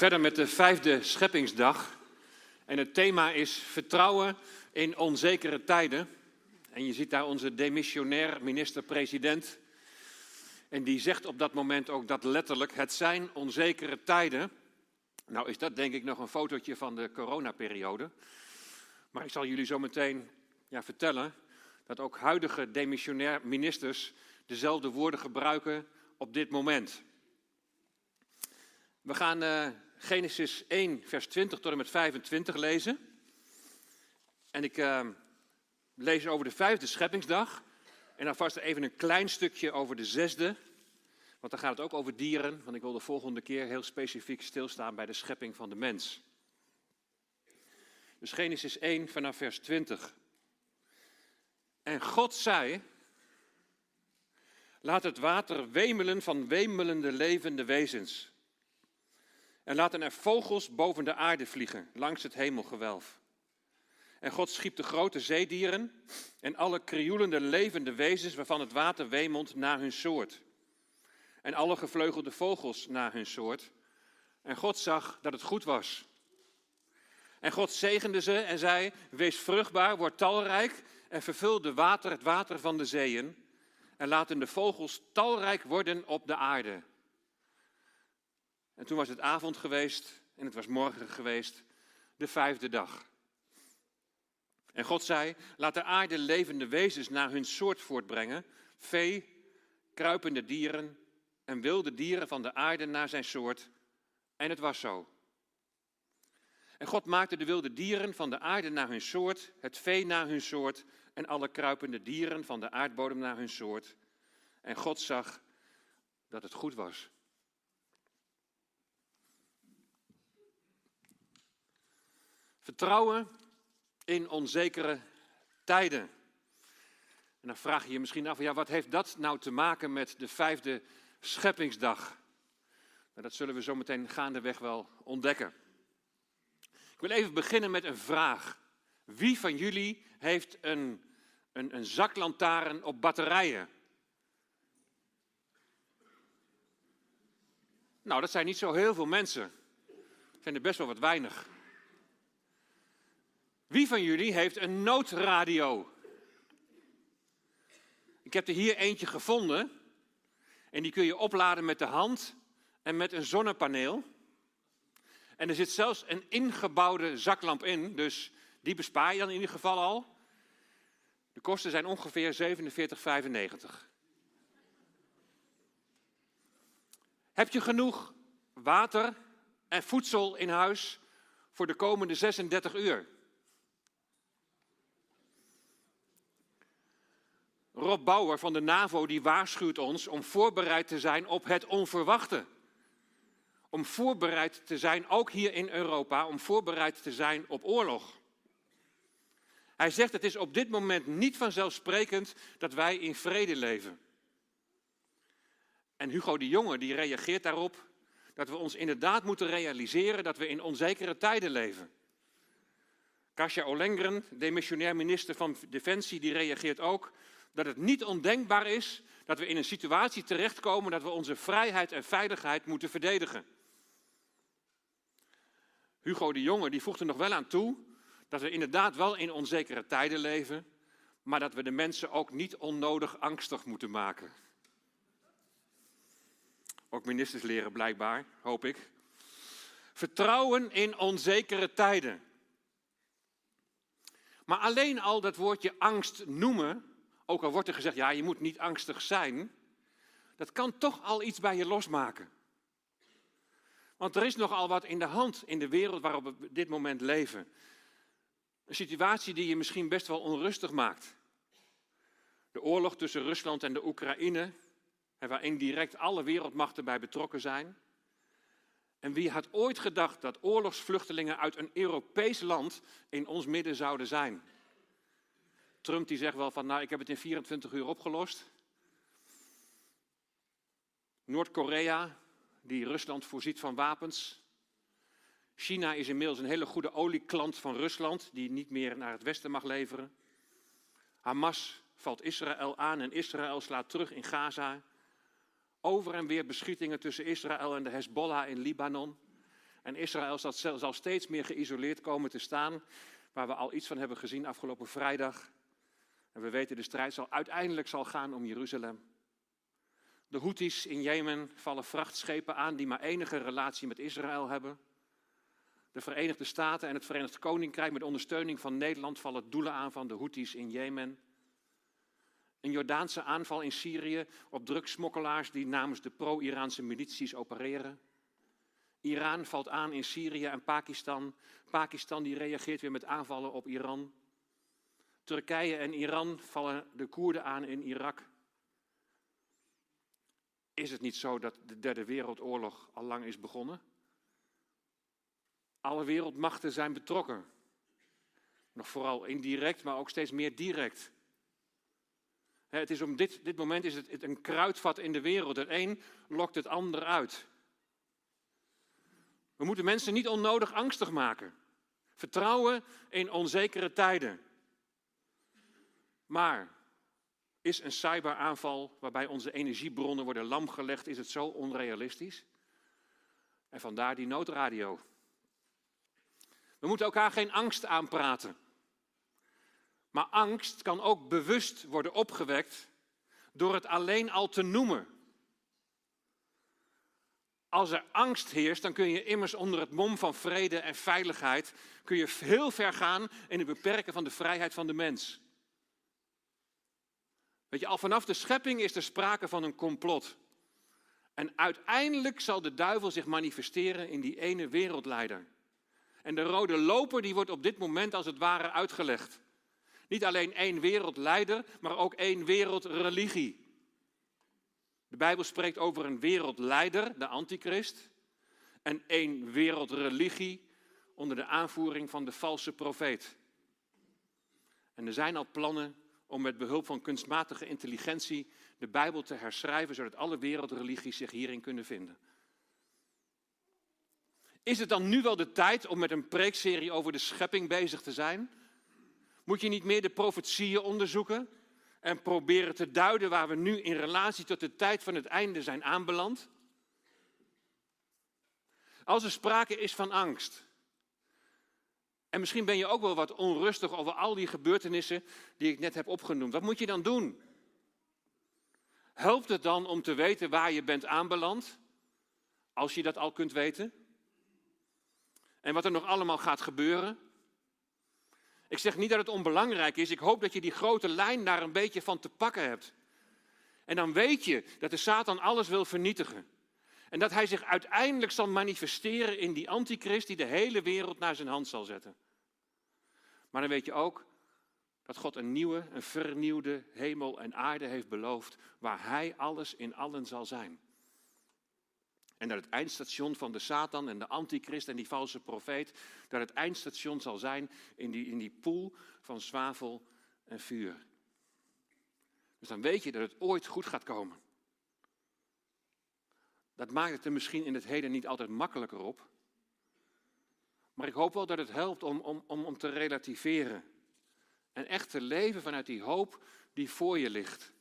verder met de vijfde scheppingsdag. En het thema is vertrouwen in onzekere tijden. En je ziet daar onze demissionair minister-president. En die zegt op dat moment ook dat letterlijk, het zijn onzekere tijden. Nou is dat denk ik nog een fotootje van de coronaperiode. Maar ik zal jullie zo meteen ja, vertellen dat ook huidige demissionair ministers dezelfde woorden gebruiken op dit moment. We gaan uh, Genesis 1, vers 20 tot en met 25 lezen. En ik uh, lees over de vijfde scheppingsdag. En dan vast even een klein stukje over de zesde. Want dan gaat het ook over dieren. Want ik wil de volgende keer heel specifiek stilstaan bij de schepping van de mens. Dus Genesis 1 vanaf vers 20. En God zei: Laat het water wemelen van wemelende levende wezens. En laten er vogels boven de aarde vliegen, langs het hemelgewelf. En God schiep de grote zeedieren en alle krioelende levende wezens waarvan het water wemelt naar hun soort. En alle gevleugelde vogels naar hun soort. En God zag dat het goed was. En God zegende ze en zei: Wees vruchtbaar, word talrijk en vervul de water, het water van de zeeën. En laten de vogels talrijk worden op de aarde. En toen was het avond geweest en het was morgen geweest, de vijfde dag. En God zei: Laat de aarde levende wezens naar hun soort voortbrengen, vee, kruipende dieren en wilde dieren van de aarde naar zijn soort. En het was zo. En God maakte de wilde dieren van de aarde naar hun soort, het vee naar hun soort en alle kruipende dieren van de aardbodem naar hun soort. En God zag dat het goed was. Vertrouwen in onzekere tijden. En dan vraag je je misschien af, ja, wat heeft dat nou te maken met de vijfde scheppingsdag? Nou, dat zullen we zo meteen gaandeweg wel ontdekken. Ik wil even beginnen met een vraag. Wie van jullie heeft een, een, een op batterijen? Nou, dat zijn niet zo heel veel mensen. Er zijn er best wel wat weinig. Wie van jullie heeft een noodradio? Ik heb er hier eentje gevonden. En die kun je opladen met de hand en met een zonnepaneel. En er zit zelfs een ingebouwde zaklamp in, dus die bespaar je dan in ieder geval al. De kosten zijn ongeveer 47,95. Heb je genoeg water en voedsel in huis voor de komende 36 uur? Rob Bauer van de NAVO die waarschuwt ons om voorbereid te zijn op het onverwachte. Om voorbereid te zijn, ook hier in Europa, om voorbereid te zijn op oorlog. Hij zegt het is op dit moment niet vanzelfsprekend dat wij in vrede leven. En Hugo de Jonge die reageert daarop dat we ons inderdaad moeten realiseren dat we in onzekere tijden leven. Kasia Olengren, demissionair minister van Defensie, die reageert ook dat het niet ondenkbaar is dat we in een situatie terechtkomen dat we onze vrijheid en veiligheid moeten verdedigen. Hugo de Jonge die voegt er nog wel aan toe dat we inderdaad wel in onzekere tijden leven, maar dat we de mensen ook niet onnodig angstig moeten maken. Ook ministers leren blijkbaar, hoop ik. Vertrouwen in onzekere tijden. Maar alleen al dat woordje angst noemen, ook al wordt er gezegd, ja, je moet niet angstig zijn, dat kan toch al iets bij je losmaken. Want er is nogal wat in de hand in de wereld waarop we op dit moment leven. Een situatie die je misschien best wel onrustig maakt. De oorlog tussen Rusland en de Oekraïne, waarin direct alle wereldmachten bij betrokken zijn. En wie had ooit gedacht dat oorlogsvluchtelingen uit een Europees land in ons midden zouden zijn? Trump die zegt wel van, nou ik heb het in 24 uur opgelost. Noord-Korea, die Rusland voorziet van wapens. China is inmiddels een hele goede olieklant van Rusland, die niet meer naar het westen mag leveren. Hamas valt Israël aan en Israël slaat terug in Gaza. Over en weer beschietingen tussen Israël en de Hezbollah in Libanon. En Israël zal steeds meer geïsoleerd komen te staan, waar we al iets van hebben gezien afgelopen vrijdag. En we weten de strijd zal uiteindelijk zal gaan om Jeruzalem. De Houthis in Jemen vallen vrachtschepen aan die maar enige relatie met Israël hebben. De Verenigde Staten en het Verenigd Koninkrijk met ondersteuning van Nederland vallen doelen aan van de Houthis in Jemen. Een Jordaanse aanval in Syrië op drugsmokkelaars die namens de pro-Iraanse milities opereren. Iran valt aan in Syrië en Pakistan. Pakistan die reageert weer met aanvallen op Iran. Turkije en Iran vallen de Koerden aan in Irak. Is het niet zo dat de Derde Wereldoorlog al lang is begonnen? Alle wereldmachten zijn betrokken. Nog vooral indirect, maar ook steeds meer direct. Het is om dit, dit moment is het een kruidvat in de wereld. Het een lokt het ander uit. We moeten mensen niet onnodig angstig maken. Vertrouwen in onzekere tijden. Maar is een cyberaanval waarbij onze energiebronnen worden lamgelegd, is het zo onrealistisch? En vandaar die noodradio. We moeten elkaar geen angst aanpraten. Maar angst kan ook bewust worden opgewekt door het alleen al te noemen. Als er angst heerst, dan kun je immers onder het mom van vrede en veiligheid kun je heel ver gaan in het beperken van de vrijheid van de mens. Weet je, al vanaf de schepping is er sprake van een complot. En uiteindelijk zal de duivel zich manifesteren in die ene wereldleider. En de rode loper die wordt op dit moment als het ware uitgelegd. Niet alleen één wereldleider, maar ook één wereldreligie. De Bijbel spreekt over een wereldleider, de antichrist, en één wereldreligie onder de aanvoering van de valse profeet. En er zijn al plannen om met behulp van kunstmatige intelligentie de Bijbel te herschrijven, zodat alle wereldreligies zich hierin kunnen vinden. Is het dan nu wel de tijd om met een preekserie over de schepping bezig te zijn? Moet je niet meer de profetieën onderzoeken en proberen te duiden waar we nu in relatie tot de tijd van het einde zijn aanbeland? Als er sprake is van angst, en misschien ben je ook wel wat onrustig over al die gebeurtenissen die ik net heb opgenoemd, wat moet je dan doen? Helpt het dan om te weten waar je bent aanbeland, als je dat al kunt weten? En wat er nog allemaal gaat gebeuren? Ik zeg niet dat het onbelangrijk is. Ik hoop dat je die grote lijn daar een beetje van te pakken hebt. En dan weet je dat de Satan alles wil vernietigen. En dat hij zich uiteindelijk zal manifesteren in die antichrist die de hele wereld naar zijn hand zal zetten. Maar dan weet je ook dat God een nieuwe, een vernieuwde hemel en aarde heeft beloofd, waar hij alles in allen zal zijn. En dat het eindstation van de Satan en de antichrist en die valse profeet, dat het eindstation zal zijn in die, in die poel van zwavel en vuur. Dus dan weet je dat het ooit goed gaat komen. Dat maakt het er misschien in het heden niet altijd makkelijker op. Maar ik hoop wel dat het helpt om, om, om, om te relativeren. En echt te leven vanuit die hoop die voor je ligt.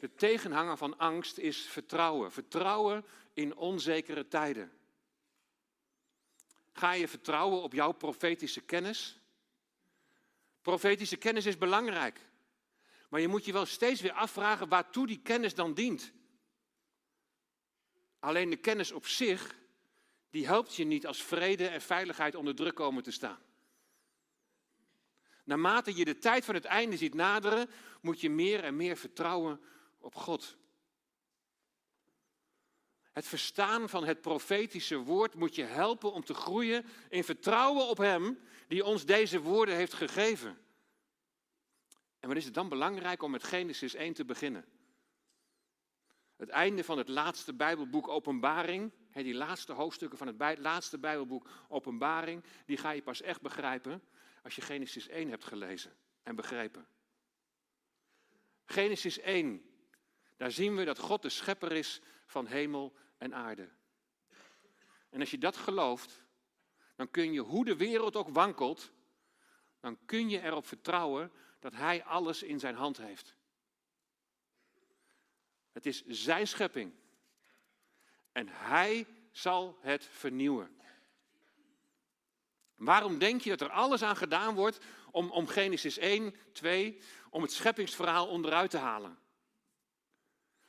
De tegenhanger van angst is vertrouwen. Vertrouwen in onzekere tijden. Ga je vertrouwen op jouw profetische kennis? Profetische kennis is belangrijk. Maar je moet je wel steeds weer afvragen waartoe die kennis dan dient. Alleen de kennis op zich, die helpt je niet als vrede en veiligheid onder druk komen te staan. Naarmate je de tijd van het einde ziet naderen, moet je meer en meer vertrouwen op God. Het verstaan van het profetische woord moet je helpen om te groeien in vertrouwen op Hem die ons deze woorden heeft gegeven. En wat is het dan belangrijk om met Genesis 1 te beginnen? Het einde van het laatste Bijbelboek Openbaring, die laatste hoofdstukken van het laatste Bijbelboek Openbaring, die ga je pas echt begrijpen als je Genesis 1 hebt gelezen en begrepen. Genesis 1, daar zien we dat God de schepper is van hemel en aarde. En als je dat gelooft, dan kun je, hoe de wereld ook wankelt, dan kun je erop vertrouwen dat Hij alles in zijn hand heeft. Het is Zijn schepping. En Hij zal het vernieuwen. Waarom denk je dat er alles aan gedaan wordt om, om Genesis 1, 2, om het scheppingsverhaal onderuit te halen?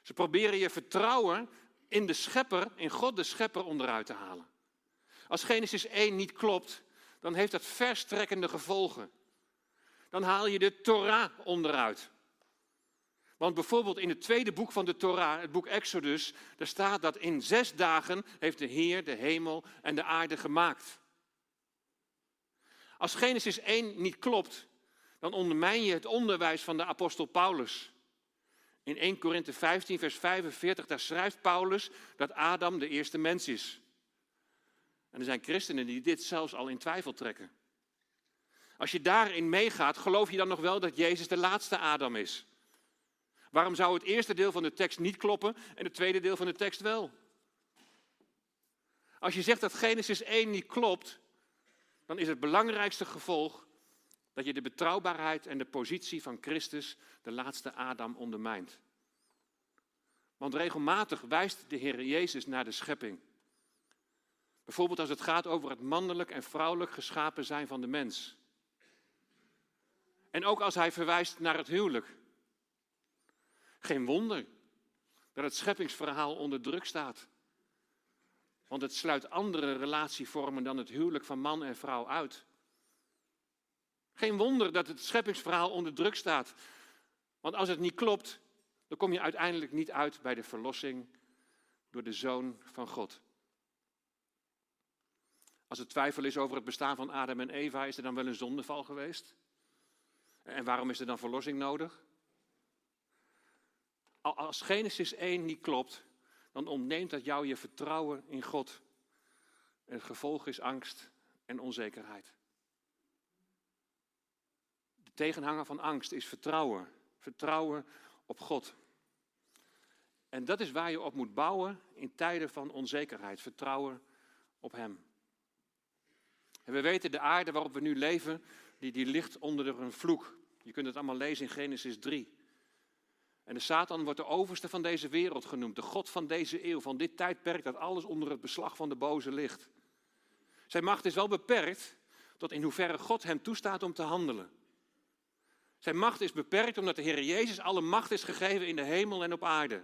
Ze proberen je vertrouwen in de schepper, in God de schepper onderuit te halen. Als Genesis 1 niet klopt, dan heeft dat verstrekkende gevolgen. Dan haal je de Torah onderuit. Want bijvoorbeeld in het tweede boek van de Torah, het boek Exodus, daar staat dat in zes dagen heeft de Heer de hemel en de aarde gemaakt. Als Genesis 1 niet klopt, dan ondermijn je het onderwijs van de apostel Paulus. In 1 Korinthe 15, vers 45, daar schrijft Paulus dat Adam de eerste mens is. En er zijn christenen die dit zelfs al in twijfel trekken. Als je daarin meegaat, geloof je dan nog wel dat Jezus de laatste Adam is? Waarom zou het eerste deel van de tekst niet kloppen en het tweede deel van de tekst wel? Als je zegt dat Genesis 1 niet klopt, dan is het belangrijkste gevolg dat je de betrouwbaarheid en de positie van Christus, de laatste Adam, ondermijnt. Want regelmatig wijst de Heer Jezus naar de schepping. Bijvoorbeeld als het gaat over het mannelijk en vrouwelijk geschapen zijn van de mens. En ook als hij verwijst naar het huwelijk. Geen wonder dat het scheppingsverhaal onder druk staat. Want het sluit andere relatievormen dan het huwelijk van man en vrouw uit. Geen wonder dat het scheppingsverhaal onder druk staat. Want als het niet klopt, dan kom je uiteindelijk niet uit bij de verlossing door de Zoon van God. Als er twijfel is over het bestaan van Adam en Eva, is er dan wel een zondeval geweest? En waarom is er dan verlossing nodig? Als Genesis 1 niet klopt, dan ontneemt dat jou je vertrouwen in God. Het gevolg is angst en onzekerheid. De tegenhanger van angst is vertrouwen. Vertrouwen op God. En dat is waar je op moet bouwen in tijden van onzekerheid. Vertrouwen op Hem. We weten, de aarde waarop we nu leven, die, die ligt onder een vloek. Je kunt het allemaal lezen in Genesis 3. En de Satan wordt de overste van deze wereld genoemd, de God van deze eeuw, van dit tijdperk dat alles onder het beslag van de boze ligt. Zijn macht is wel beperkt tot in hoeverre God hem toestaat om te handelen. Zijn macht is beperkt omdat de Heer Jezus alle macht is gegeven in de hemel en op aarde.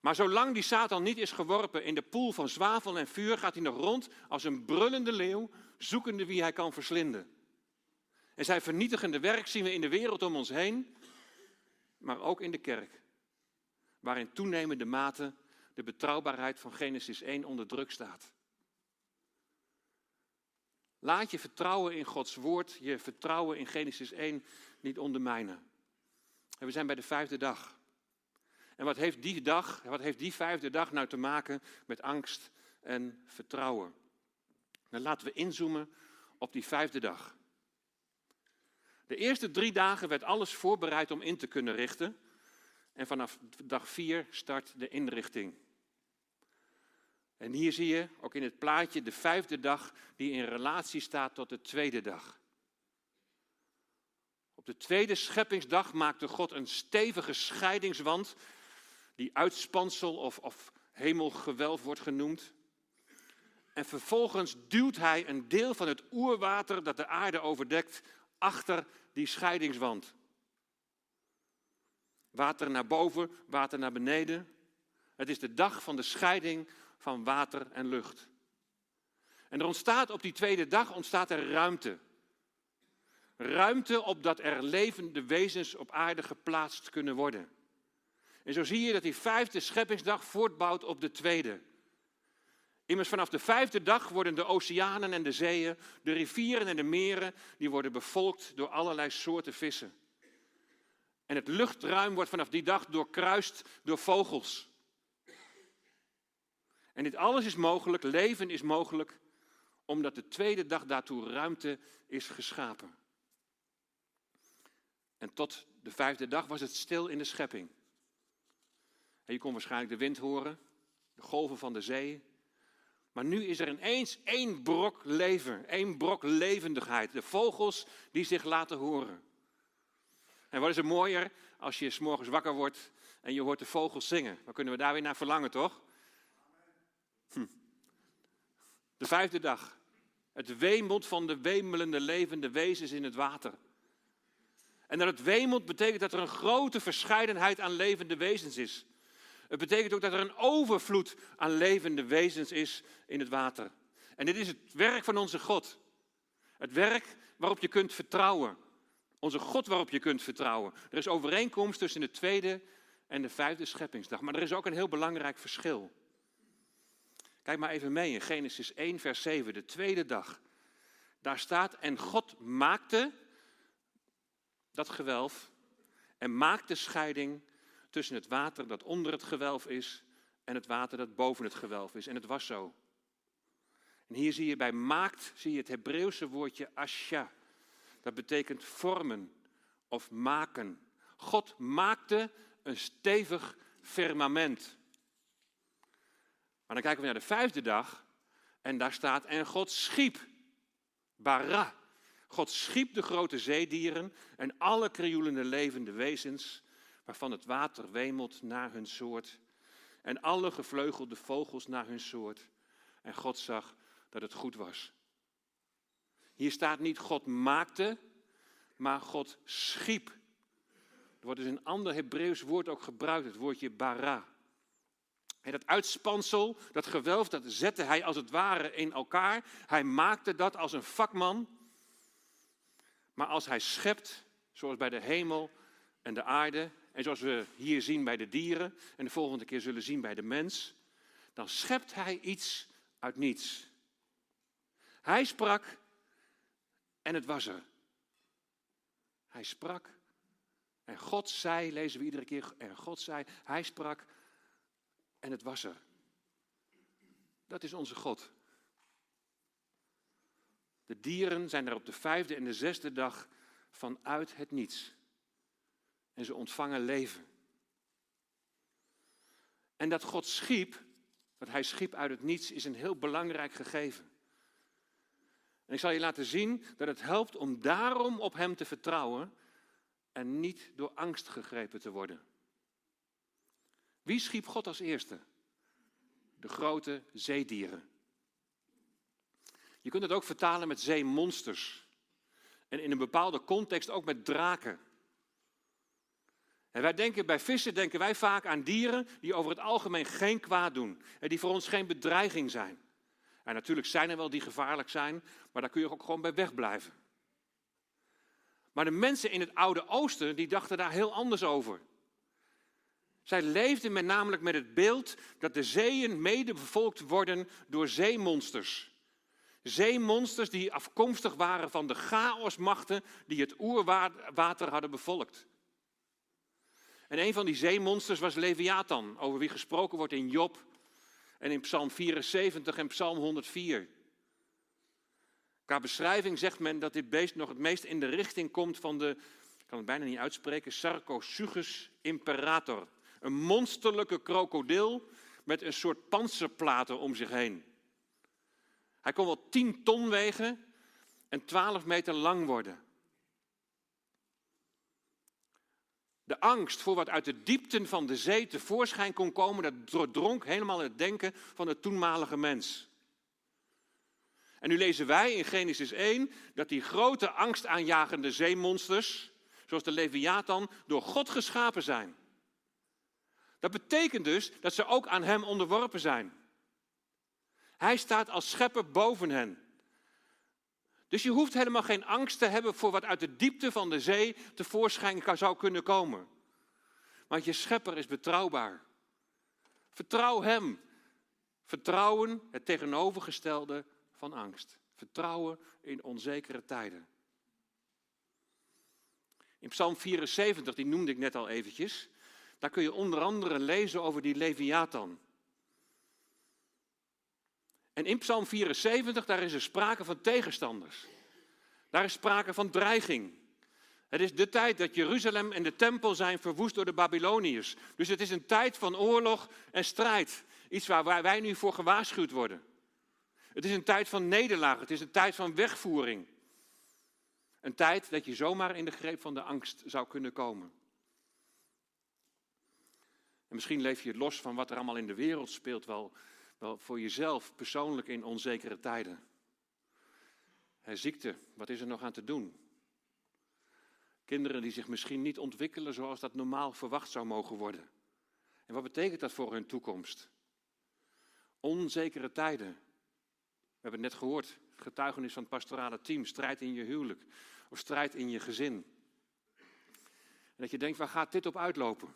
Maar zolang die Satan niet is geworpen in de poel van zwavel en vuur, gaat hij nog rond als een brullende leeuw, zoekende wie hij kan verslinden. En zijn vernietigende werk zien we in de wereld om ons heen, maar ook in de kerk, waarin toenemende mate de betrouwbaarheid van Genesis 1 onder druk staat. Laat je vertrouwen in Gods woord, je vertrouwen in Genesis 1 niet ondermijnen. En we zijn bij de vijfde dag. En wat heeft die dag, wat heeft die vijfde dag nou te maken met angst en vertrouwen? Dan laten we inzoomen op die vijfde dag. De eerste drie dagen werd alles voorbereid om in te kunnen richten. En vanaf dag vier start de inrichting. En hier zie je ook in het plaatje de vijfde dag die in relatie staat tot de tweede dag. Op de tweede scheppingsdag maakte God een stevige scheidingswand, die uitspansel of, of hemelgewelf wordt genoemd. En vervolgens duwt hij een deel van het oerwater dat de aarde overdekt achter die scheidingswand. Water naar boven, water naar beneden. Het is de dag van de scheiding van water en lucht. En er ontstaat op die tweede dag ontstaat er ruimte. Ruimte opdat er levende wezens op aarde geplaatst kunnen worden. En zo zie je dat die vijfde scheppingsdag voortbouwt op de tweede. Immers vanaf de vijfde dag worden de oceanen en de zeeën, de rivieren en de meren, die worden bevolkt door allerlei soorten vissen. En het luchtruim wordt vanaf die dag doorkruist door vogels. En dit alles is mogelijk, leven is mogelijk, omdat de tweede dag daartoe ruimte is geschapen. En tot de vijfde dag was het stil in de schepping. En je kon waarschijnlijk de wind horen, de golven van de zee, maar nu is er ineens één brok leven, één brok levendigheid. De vogels die zich laten horen. En wat is er mooier als je s morgens wakker wordt en je hoort de vogels zingen. Dan kunnen we daar weer naar verlangen, toch? Hm. De vijfde dag. Het wemelt van de wemelende levende wezens in het water. En dat het wemelt betekent dat er een grote verscheidenheid aan levende wezens is. Het betekent ook dat er een overvloed aan levende wezens is in het water. En dit is het werk van onze God. Het werk waarop je kunt vertrouwen. Onze God waarop je kunt vertrouwen. Er is overeenkomst tussen de tweede en de vijfde scheppingsdag. Maar er is ook een heel belangrijk verschil. Kijk maar even mee in Genesis 1, vers 7, de tweede dag. Daar staat, en God maakte dat gewelf en maakte scheiding tussen het water dat onder het gewelf is en het water dat boven het gewelf is. En het was zo. En hier zie je bij maakt zie je het Hebreeuwse woordje asha. Dat betekent vormen of maken. God maakte een stevig firmament. Maar dan kijken we naar de vijfde dag en daar staat en God schiep. Bara. God schiep de grote zeedieren en alle krioelende levende wezens, waarvan het water wemelt naar hun soort, en alle gevleugelde vogels naar hun soort. En God zag dat het goed was. Hier staat niet God maakte, maar God schiep. Er wordt dus een ander Hebreeuws woord ook gebruikt, het woordje bara. En dat uitspansel, dat gewelf, dat zette hij als het ware in elkaar. Hij maakte dat als een vakman. Maar als hij schept, zoals bij de hemel en de aarde, en zoals we hier zien bij de dieren en de volgende keer zullen zien bij de mens, dan schept hij iets uit niets. Hij sprak en het was er. Hij sprak en God zei, lezen we iedere keer, en God zei, hij sprak en het was er. Dat is onze God. De dieren zijn er op de vijfde en de zesde dag vanuit het niets. En ze ontvangen leven. En dat God schiep, dat hij schiep uit het niets, is een heel belangrijk gegeven. En ik zal je laten zien dat het helpt om daarom op hem te vertrouwen en niet door angst gegrepen te worden. Wie schiep God als eerste? De grote zeedieren. Je kunt het ook vertalen met zeemonsters. En in een bepaalde context ook met draken. En wij denken, bij vissen denken wij vaak aan dieren die over het algemeen geen kwaad doen. En die voor ons geen bedreiging zijn. En natuurlijk zijn er wel die gevaarlijk zijn, maar daar kun je ook gewoon bij wegblijven. Maar de mensen in het Oude Oosten, die dachten daar heel anders over. Zij leefden met namelijk met het beeld dat de zeeën mede bevolkt worden door zeemonsters. Zeemonsters die afkomstig waren van de chaosmachten die het oerwater hadden bevolkt. En een van die zeemonsters was Leviathan, over wie gesproken wordt in Job en in Psalm 74 en Psalm 104. Qua beschrijving zegt men dat dit beest nog het meest in de richting komt van de, ik kan het bijna niet uitspreken, Sarcosuchus imperator. Een monsterlijke krokodil met een soort panzerplaten om zich heen. Hij kon wel 10 ton wegen en 12 meter lang worden. De angst voor wat uit de diepten van de zee tevoorschijn kon komen, dat doordronk helemaal het denken van de toenmalige mens. En nu lezen wij in Genesis 1 dat die grote angstaanjagende zeemonsters, zoals de Leviathan, door God geschapen zijn. Dat betekent dus dat ze ook aan Hem onderworpen zijn. Hij staat als schepper boven hen. Dus je hoeft helemaal geen angst te hebben voor wat uit de diepte van de zee tevoorschijn zou kunnen komen. Want je schepper is betrouwbaar. Vertrouw Hem. Vertrouwen, het tegenovergestelde van angst. Vertrouwen in onzekere tijden. In Psalm 74, die noemde ik net al eventjes, daar kun je onder andere lezen over die Leviathan. En in Psalm 74, daar is er sprake van tegenstanders. Daar is sprake van dreiging. Het is de tijd dat Jeruzalem en de tempel zijn verwoest door de Babyloniërs. Dus het is een tijd van oorlog en strijd. Iets waar wij nu voor gewaarschuwd worden. Het is een tijd van nederlaag. Het is een tijd van wegvoering. Een tijd dat je zomaar in de greep van de angst zou kunnen komen. En misschien leef je los van wat er allemaal in de wereld speelt wel Wel, voor jezelf persoonlijk in onzekere tijden. He, ziekte, wat is er nog aan te doen? Kinderen die zich misschien niet ontwikkelen zoals dat normaal verwacht zou mogen worden. En wat betekent dat voor hun toekomst? Onzekere tijden. We hebben het net gehoord, getuigenis van het pastorale team, strijd in je huwelijk of strijd in je gezin. En dat je denkt, waar gaat dit op uitlopen?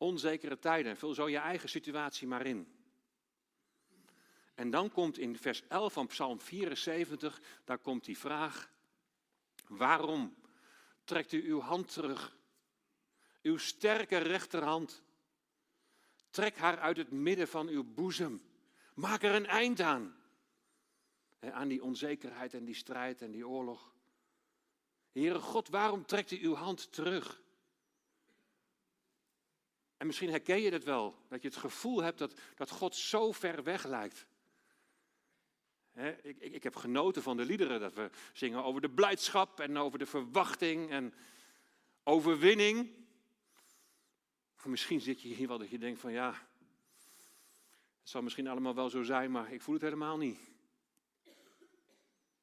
Onzekere tijden, vul zo je eigen situatie maar in. En dan komt in vers 11 van Psalm 74, daar komt die vraag, waarom trekt u uw hand terug? Uw sterke rechterhand. Trek haar uit het midden van uw boezem. Maak er een eind aan. aan die onzekerheid en die strijd en die oorlog. Heere God, waarom trekt u uw hand terug? En misschien herken je het wel, dat je het gevoel hebt dat, dat God zo ver weg lijkt. ik, ik, ik, heb genoten van de liederen, dat we zingen over de blijdschap en over de verwachting en overwinning. misschien zit je hier wel dat je denkt van ja, het zal misschien allemaal wel zo zijn, maar ik voel het helemaal niet.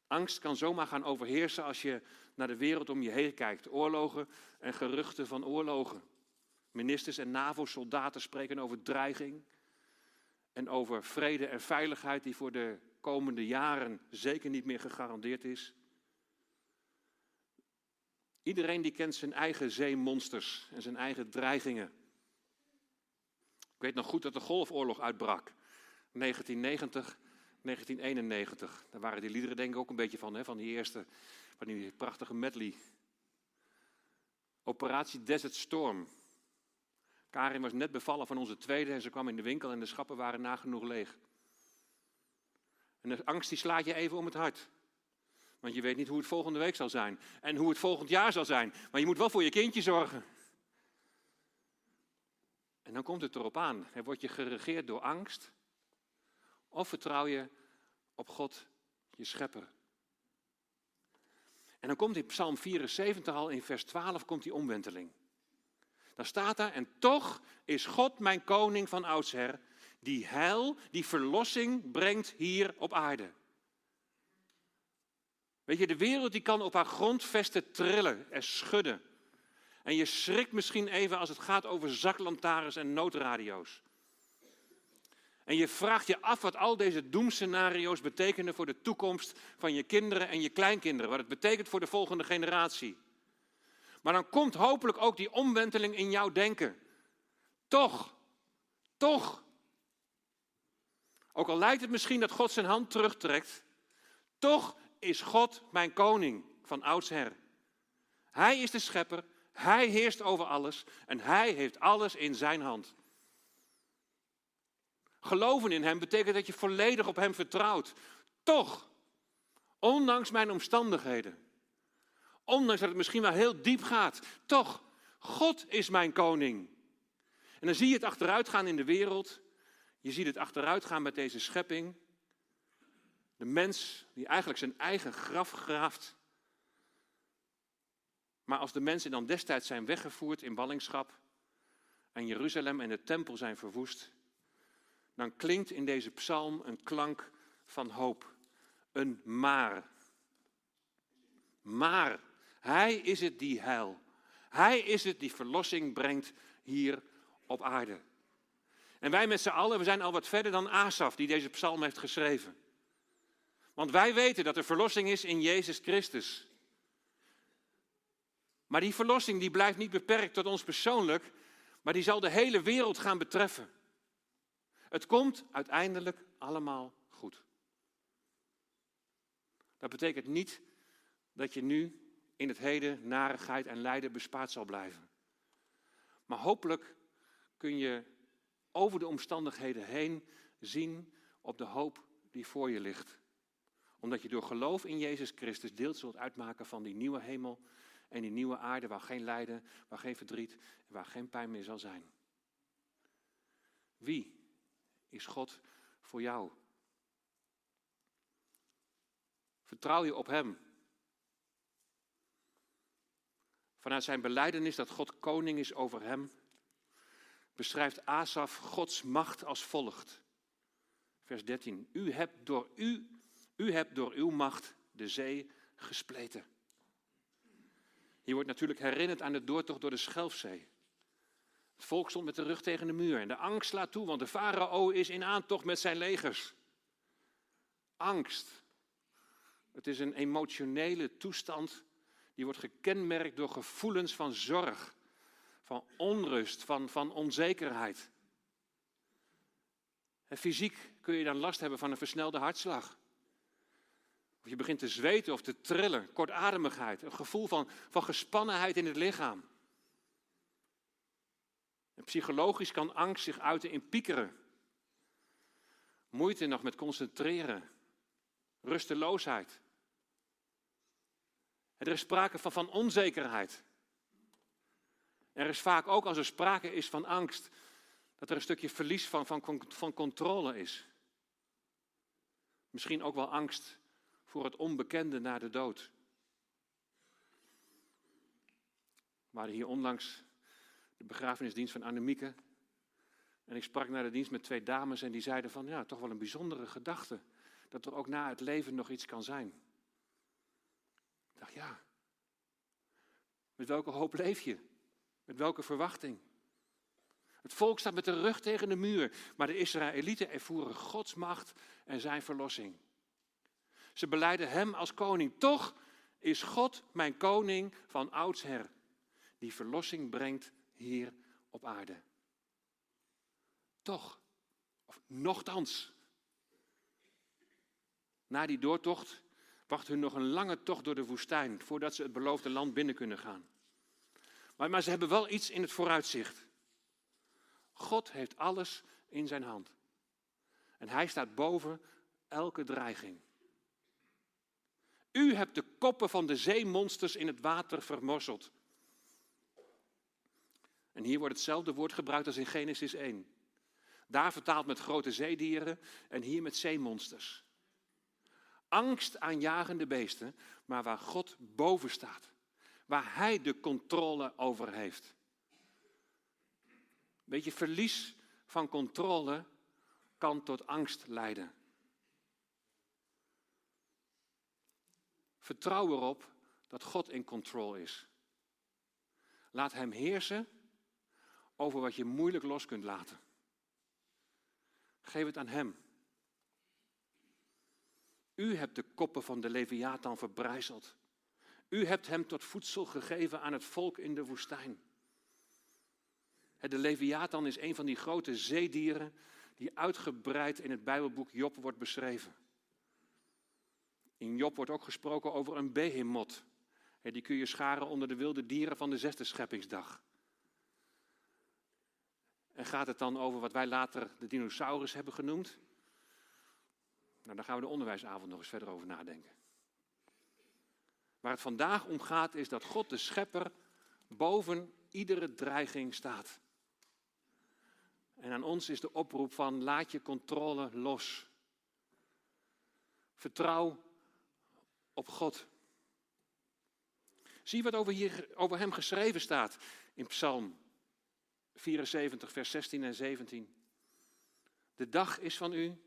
Angst kan zomaar gaan overheersen als je naar de wereld om je heen kijkt. Oorlogen en geruchten van oorlogen. Ministers en NAVO-soldaten spreken over dreiging en over vrede en veiligheid die voor de komende jaren zeker niet meer gegarandeerd is. Iedereen die kent zijn eigen zeemonsters en zijn eigen dreigingen. Ik weet nog goed dat de Golfoorlog uitbrak. 1990, 1991. Daar waren die liederen denk ik ook een beetje van, hè, van die eerste, van die prachtige medley. Operatie Desert Storm. Karin was net bevallen van onze tweede en ze kwam in de winkel en de schappen waren nagenoeg leeg. En de angst die slaat je even om het hart. Want je weet niet hoe het volgende week zal zijn. En hoe het volgend jaar zal zijn. Maar je moet wel voor je kindje zorgen. En dan komt het erop aan. Word je geregeerd door angst? Of vertrouw je op God, je schepper? En dan komt in Psalm 74 al in vers 12 komt die omwenteling. Dan staat daar, en toch is God mijn koning van oudsher, die heil, die verlossing brengt hier op aarde. Weet je, de wereld die kan op haar grondvesten trillen en schudden. En je schrikt misschien even als het gaat over zaklantaarns en noodradio's. En je vraagt je af wat al deze doemscenario's betekenen voor de toekomst van je kinderen en je kleinkinderen. Wat het betekent voor de volgende generatie. Maar dan komt hopelijk ook die omwenteling in jouw denken. Toch, toch. Ook al lijkt het misschien dat God zijn hand terugtrekt, toch is God mijn koning van oudsher. Hij is de schepper, hij heerst over alles en hij heeft alles in zijn hand. Geloven in hem betekent dat je volledig op hem vertrouwt. Toch, ondanks mijn omstandigheden, Ondanks dat het misschien wel heel diep gaat. Toch, God is mijn koning. En dan zie je het achteruitgaan in de wereld. Je ziet het achteruitgaan met deze schepping. De mens die eigenlijk zijn eigen graf graaft. Maar als de mensen dan destijds zijn weggevoerd in ballingschap en Jeruzalem en de tempel zijn verwoest, dan klinkt in deze psalm een klank van hoop. Een maar. Maar hij is het die heil. Hij is het die verlossing brengt hier op aarde. En wij met z'n allen, we zijn al wat verder dan Asaf die deze psalm heeft geschreven. Want wij weten dat er verlossing is in Jezus Christus. Maar die verlossing die blijft niet beperkt tot ons persoonlijk, maar die zal de hele wereld gaan betreffen. Het komt uiteindelijk allemaal goed. Dat betekent niet dat je nu in het heden narigheid en lijden bespaard zal blijven. Maar hopelijk kun je over de omstandigheden heen zien op de hoop die voor je ligt. Omdat je door geloof in Jezus Christus deel zult uitmaken van die nieuwe hemel en die nieuwe aarde waar geen lijden, waar geen verdriet en waar geen pijn meer zal zijn. Wie is God voor jou? Vertrouw je op Hem vanuit zijn beleidenis dat God koning is over hem, beschrijft Asaf Gods macht als volgt. Vers 13. U hebt door, u, u hebt door uw macht de zee gespleten. Hier wordt natuurlijk herinnerd aan de doortocht door de Schelfzee. Het volk stond met de rug tegen de muur en de angst slaat toe, want de farao is in aantocht met zijn legers. Angst. Het is een emotionele toestand die wordt gekenmerkt door gevoelens van zorg, van onrust, van, van onzekerheid. En fysiek kun je dan last hebben van een versnelde hartslag. Of je begint te zweten of te trillen, kortademigheid, een gevoel van, van gespannenheid in het lichaam. En psychologisch kan angst zich uiten in piekeren. Moeite nog met concentreren. Rusteloosheid. Er is sprake van, van onzekerheid. Er is vaak ook als er sprake is van angst, dat er een stukje verlies van, van, van controle is. Misschien ook wel angst voor het onbekende na de dood. We hadden hier onlangs de begrafenisdienst van Annemieke. En ik sprak naar de dienst met twee dames en die zeiden van, ja, toch wel een bijzondere gedachte. Dat er ook na het leven nog iets kan zijn. Ik dacht, ja. Met welke hoop leef je? Met welke verwachting? Het volk staat met de rug tegen de muur, maar de Israëlieten ervoeren Gods macht en zijn verlossing. Ze beleiden Hem als koning. Toch is God mijn koning van oudsher, die verlossing brengt hier op aarde. Toch, of nochtans. Na die doortocht wacht hun nog een lange tocht door de woestijn voordat ze het beloofde land binnen kunnen gaan. Maar, maar ze hebben wel iets in het vooruitzicht. God heeft alles in zijn hand. En hij staat boven elke dreiging. U hebt de koppen van de zeemonsters in het water vermorzeld. En hier wordt hetzelfde woord gebruikt als in Genesis 1. Daar vertaald met grote zeedieren en hier met zeemonsters. Angstaanjagende beesten, maar waar God boven staat. Waar Hij de controle over heeft. Weet je, verlies van controle kan tot angst leiden. Vertrouw erop dat God in controle is. Laat Hem heersen over wat je moeilijk los kunt laten. Geef het aan Hem. U hebt de koppen van de Leviathan verbrijzeld. U hebt hem tot voedsel gegeven aan het volk in de woestijn. De Leviathan is een van die grote zeedieren die uitgebreid in het Bijbelboek Job wordt beschreven. In Job wordt ook gesproken over een behemoth. Die kun je scharen onder de wilde dieren van de zesde scheppingsdag. En gaat het dan over wat wij later de dinosaurus hebben genoemd? Nou, daar gaan we de onderwijsavond nog eens verder over nadenken. Waar het vandaag om gaat is dat God de schepper boven iedere dreiging staat. En aan ons is de oproep van laat je controle los. Vertrouw op God. Zie wat over, hier, over hem geschreven staat in Psalm 74, vers 16 en 17. De dag is van u,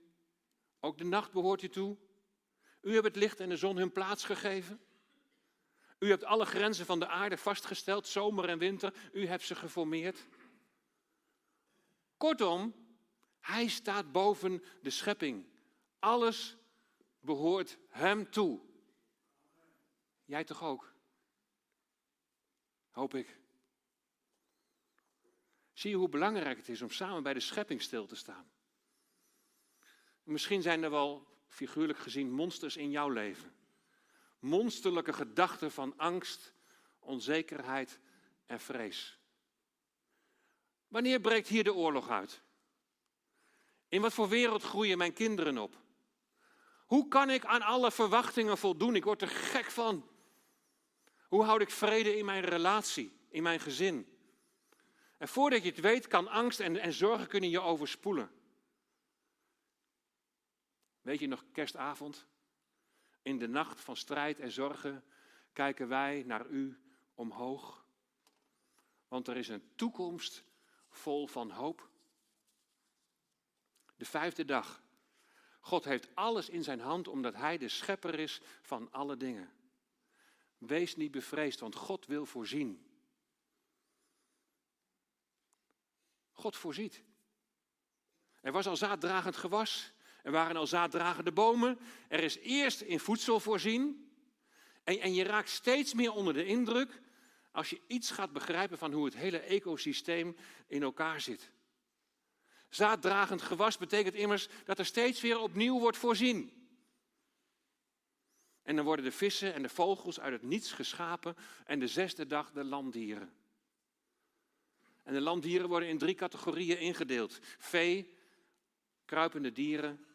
ook de nacht behoort u toe. U hebt het licht en de zon hun plaats gegeven. U hebt alle grenzen van de aarde vastgesteld, zomer en winter. U hebt ze geformeerd. Kortom, hij staat boven de schepping. Alles behoort hem toe. Jij toch ook? Hoop ik. Zie je hoe belangrijk het is om samen bij de schepping stil te staan? Misschien zijn er wel, figuurlijk gezien, monsters in jouw leven. Monsterlijke gedachten van angst, onzekerheid en vrees. Wanneer breekt hier de oorlog uit? In wat voor wereld groeien mijn kinderen op? Hoe kan ik aan alle verwachtingen voldoen? Ik word er gek van. Hoe houd ik vrede in mijn relatie, in mijn gezin? En voordat je het weet, kan angst en, en zorgen kunnen je overspoelen. Weet je nog, kerstavond? In de nacht van strijd en zorgen kijken wij naar u omhoog. Want er is een toekomst vol van hoop. De vijfde dag. God heeft alles in zijn hand omdat Hij de schepper is van alle dingen. Wees niet bevreesd, want God wil voorzien. God voorziet. Er was al zaaddragend gewas. Er waren al zaaddragende bomen. Er is eerst in voedsel voorzien. En, en je raakt steeds meer onder de indruk als je iets gaat begrijpen van hoe het hele ecosysteem in elkaar zit. Zaaddragend gewas betekent immers dat er steeds weer opnieuw wordt voorzien. En dan worden de vissen en de vogels uit het niets geschapen en de zesde dag de landdieren. En de landdieren worden in drie categorieën ingedeeld: vee, kruipende dieren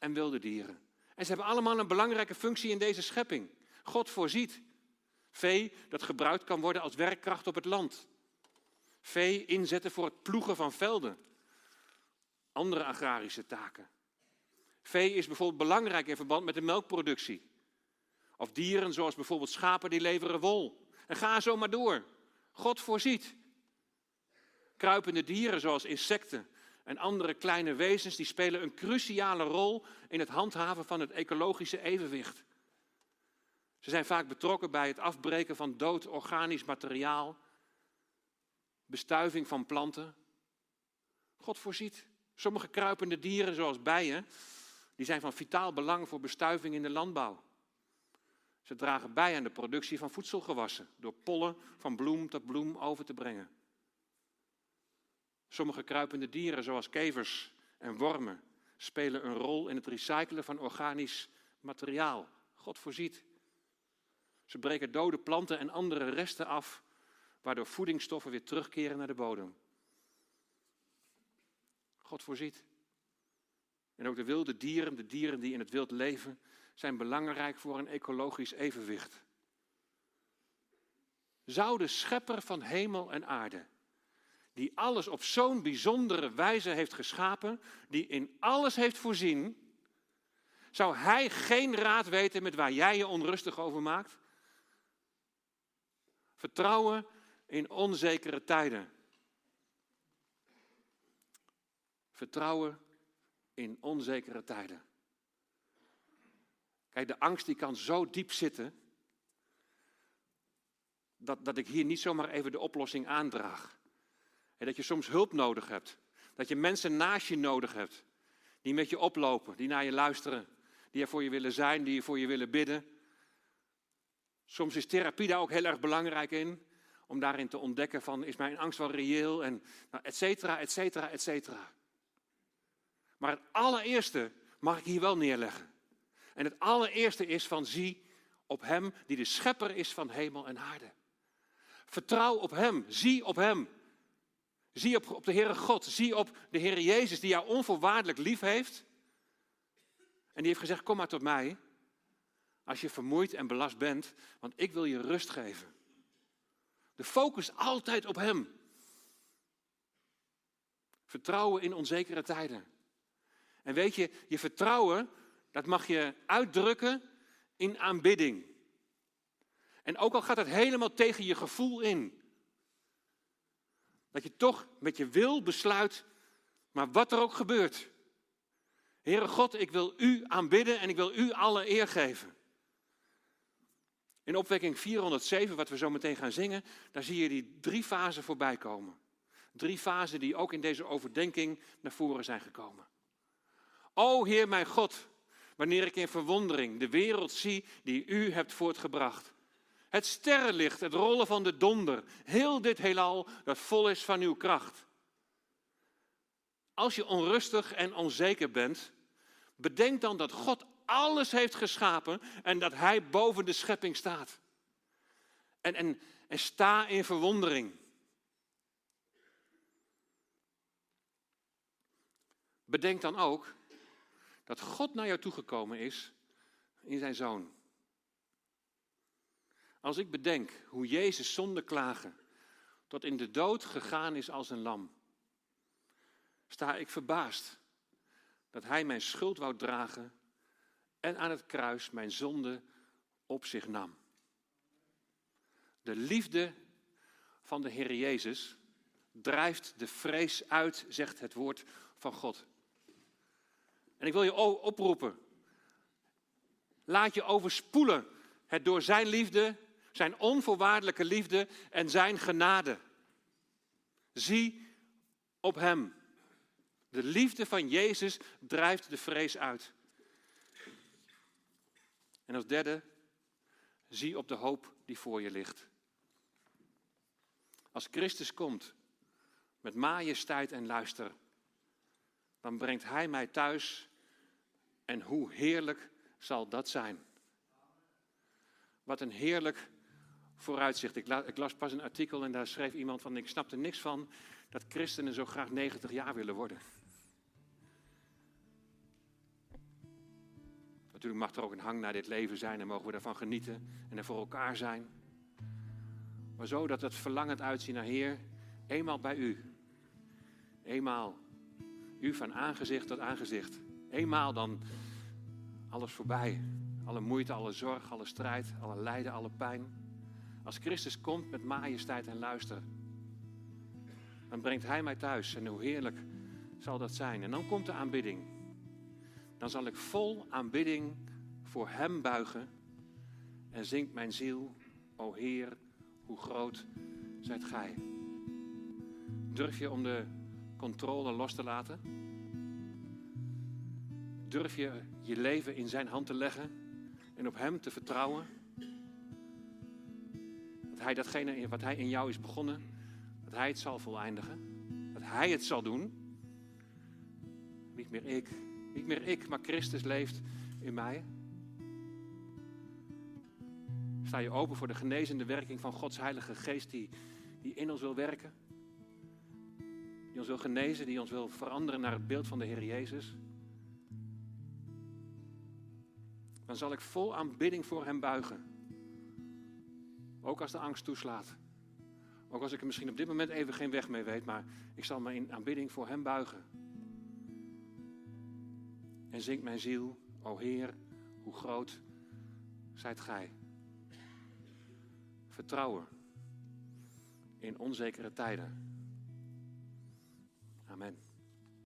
en wilde dieren. En ze hebben allemaal een belangrijke functie in deze schepping. God voorziet. Vee dat gebruikt kan worden als werkkracht op het land. Vee inzetten voor het ploegen van velden. Andere agrarische taken. Vee is bijvoorbeeld belangrijk in verband met de melkproductie. Of dieren zoals bijvoorbeeld schapen die leveren wol. En ga zo maar door. God voorziet. Kruipende dieren zoals insecten en andere kleine wezens die spelen een cruciale rol in het handhaven van het ecologische evenwicht. Ze zijn vaak betrokken bij het afbreken van dood organisch materiaal, bestuiving van planten. God voorziet. Sommige kruipende dieren, zoals bijen, die zijn van vitaal belang voor bestuiving in de landbouw. Ze dragen bij aan de productie van voedselgewassen door pollen van bloem tot bloem over te brengen. Sommige kruipende dieren, zoals kevers en wormen, spelen een rol in het recyclen van organisch materiaal. God voorziet. Ze breken dode planten en andere resten af, waardoor voedingsstoffen weer terugkeren naar de bodem. God voorziet. En ook de wilde dieren, de dieren die in het wild leven, zijn belangrijk voor een ecologisch evenwicht. Zou de schepper van hemel en aarde, die alles op zo'n bijzondere wijze heeft geschapen, die in alles heeft voorzien, zou hij geen raad weten met waar jij je onrustig over maakt? Vertrouwen in onzekere tijden. Vertrouwen in onzekere tijden. Kijk, de angst die kan zo diep zitten, dat, dat ik hier niet zomaar even de oplossing aandraag. En dat je soms hulp nodig hebt. Dat je mensen naast je nodig hebt. Die met je oplopen, die naar je luisteren. Die er voor je willen zijn, die voor je willen bidden. Soms is therapie daar ook heel erg belangrijk in. Om daarin te ontdekken van, is mijn angst wel reëel? En nou, et cetera, et cetera, et cetera. Maar het allereerste mag ik hier wel neerleggen. En het allereerste is van zie op Hem die de schepper is van hemel en aarde. Vertrouw op Hem, zie op Hem. Zie op, op de Heere God, zie op de Heere Jezus die jou onvoorwaardelijk lief heeft. En die heeft gezegd, kom maar tot mij als je vermoeid en belast bent, want ik wil je rust geven. De focus altijd op Hem. Vertrouwen in onzekere tijden. En weet je, je vertrouwen, dat mag je uitdrukken in aanbidding. En ook al gaat het helemaal tegen je gevoel in. Dat je toch met je wil besluit, maar wat er ook gebeurt. Heere God, ik wil U aanbidden en ik wil U alle eer geven. In opwekking 407, wat we zo meteen gaan zingen, daar zie je die drie fasen voorbij komen. Drie fasen die ook in deze overdenking naar voren zijn gekomen. O Heer mijn God, wanneer ik in verwondering de wereld zie die U hebt voortgebracht. Het sterrenlicht, het rollen van de donder, heel dit heelal dat vol is van uw kracht. Als je onrustig en onzeker bent, bedenk dan dat God alles heeft geschapen en dat Hij boven de schepping staat. En, en, en sta in verwondering. Bedenk dan ook dat God naar jou toegekomen is in zijn zoon. Als ik bedenk hoe Jezus zonder klagen tot in de dood gegaan is als een lam, sta ik verbaasd dat Hij mijn schuld wou dragen en aan het kruis mijn zonde op zich nam. De liefde van de Heer Jezus drijft de vrees uit, zegt het woord van God. En ik wil je oproepen. Laat je overspoelen het door zijn liefde, zijn onvoorwaardelijke liefde en zijn genade. Zie op hem. De liefde van Jezus drijft de vrees uit. En als derde, zie op de hoop die voor je ligt. Als Christus komt met majesteit en luister, dan brengt Hij mij thuis. En hoe heerlijk zal dat zijn? Wat een heerlijk vooruitzicht. Ik, las pas een artikel en daar schreef iemand van: Ik snap er niks van dat christenen zo graag 90 jaar willen worden. Natuurlijk mag er ook een hang naar dit leven zijn en mogen we daarvan genieten en er voor elkaar zijn. Maar zo dat het verlangend uitzien naar Heer, eenmaal bij U. Eenmaal. U van aangezicht tot aangezicht. Eenmaal dan alles voorbij. Alle moeite, alle zorg, alle strijd, alle lijden, alle pijn. Als Christus komt met majesteit en luister, dan brengt Hij mij thuis. En hoe heerlijk zal dat zijn. En dan komt de aanbidding. Dan zal ik vol aanbidding voor Hem buigen. En zingt mijn ziel, o Heer, hoe groot zijt Gij. Durf je om de controle los te laten? Durf je je leven in Zijn hand te leggen en op Hem te vertrouwen? Dat Hij datgene wat Hij in jou is begonnen, dat Hij het zal voleindigen. Dat Hij het zal doen. Niet meer ik, niet meer ik, maar Christus leeft in mij. Sta je open voor de genezende werking van Gods Heilige Geest die, die in ons wil werken? Die ons wil genezen, die ons wil veranderen naar het beeld van de Heer Jezus? Dan zal ik vol aanbidding voor Hem buigen. Ook als de angst toeslaat. Ook als ik er misschien op dit moment even geen weg mee weet, maar ik zal me in aanbidding voor Hem buigen. En zingt mijn ziel, o Heer, hoe groot zijt Gij. Vertrouwen in onzekere tijden. Amen.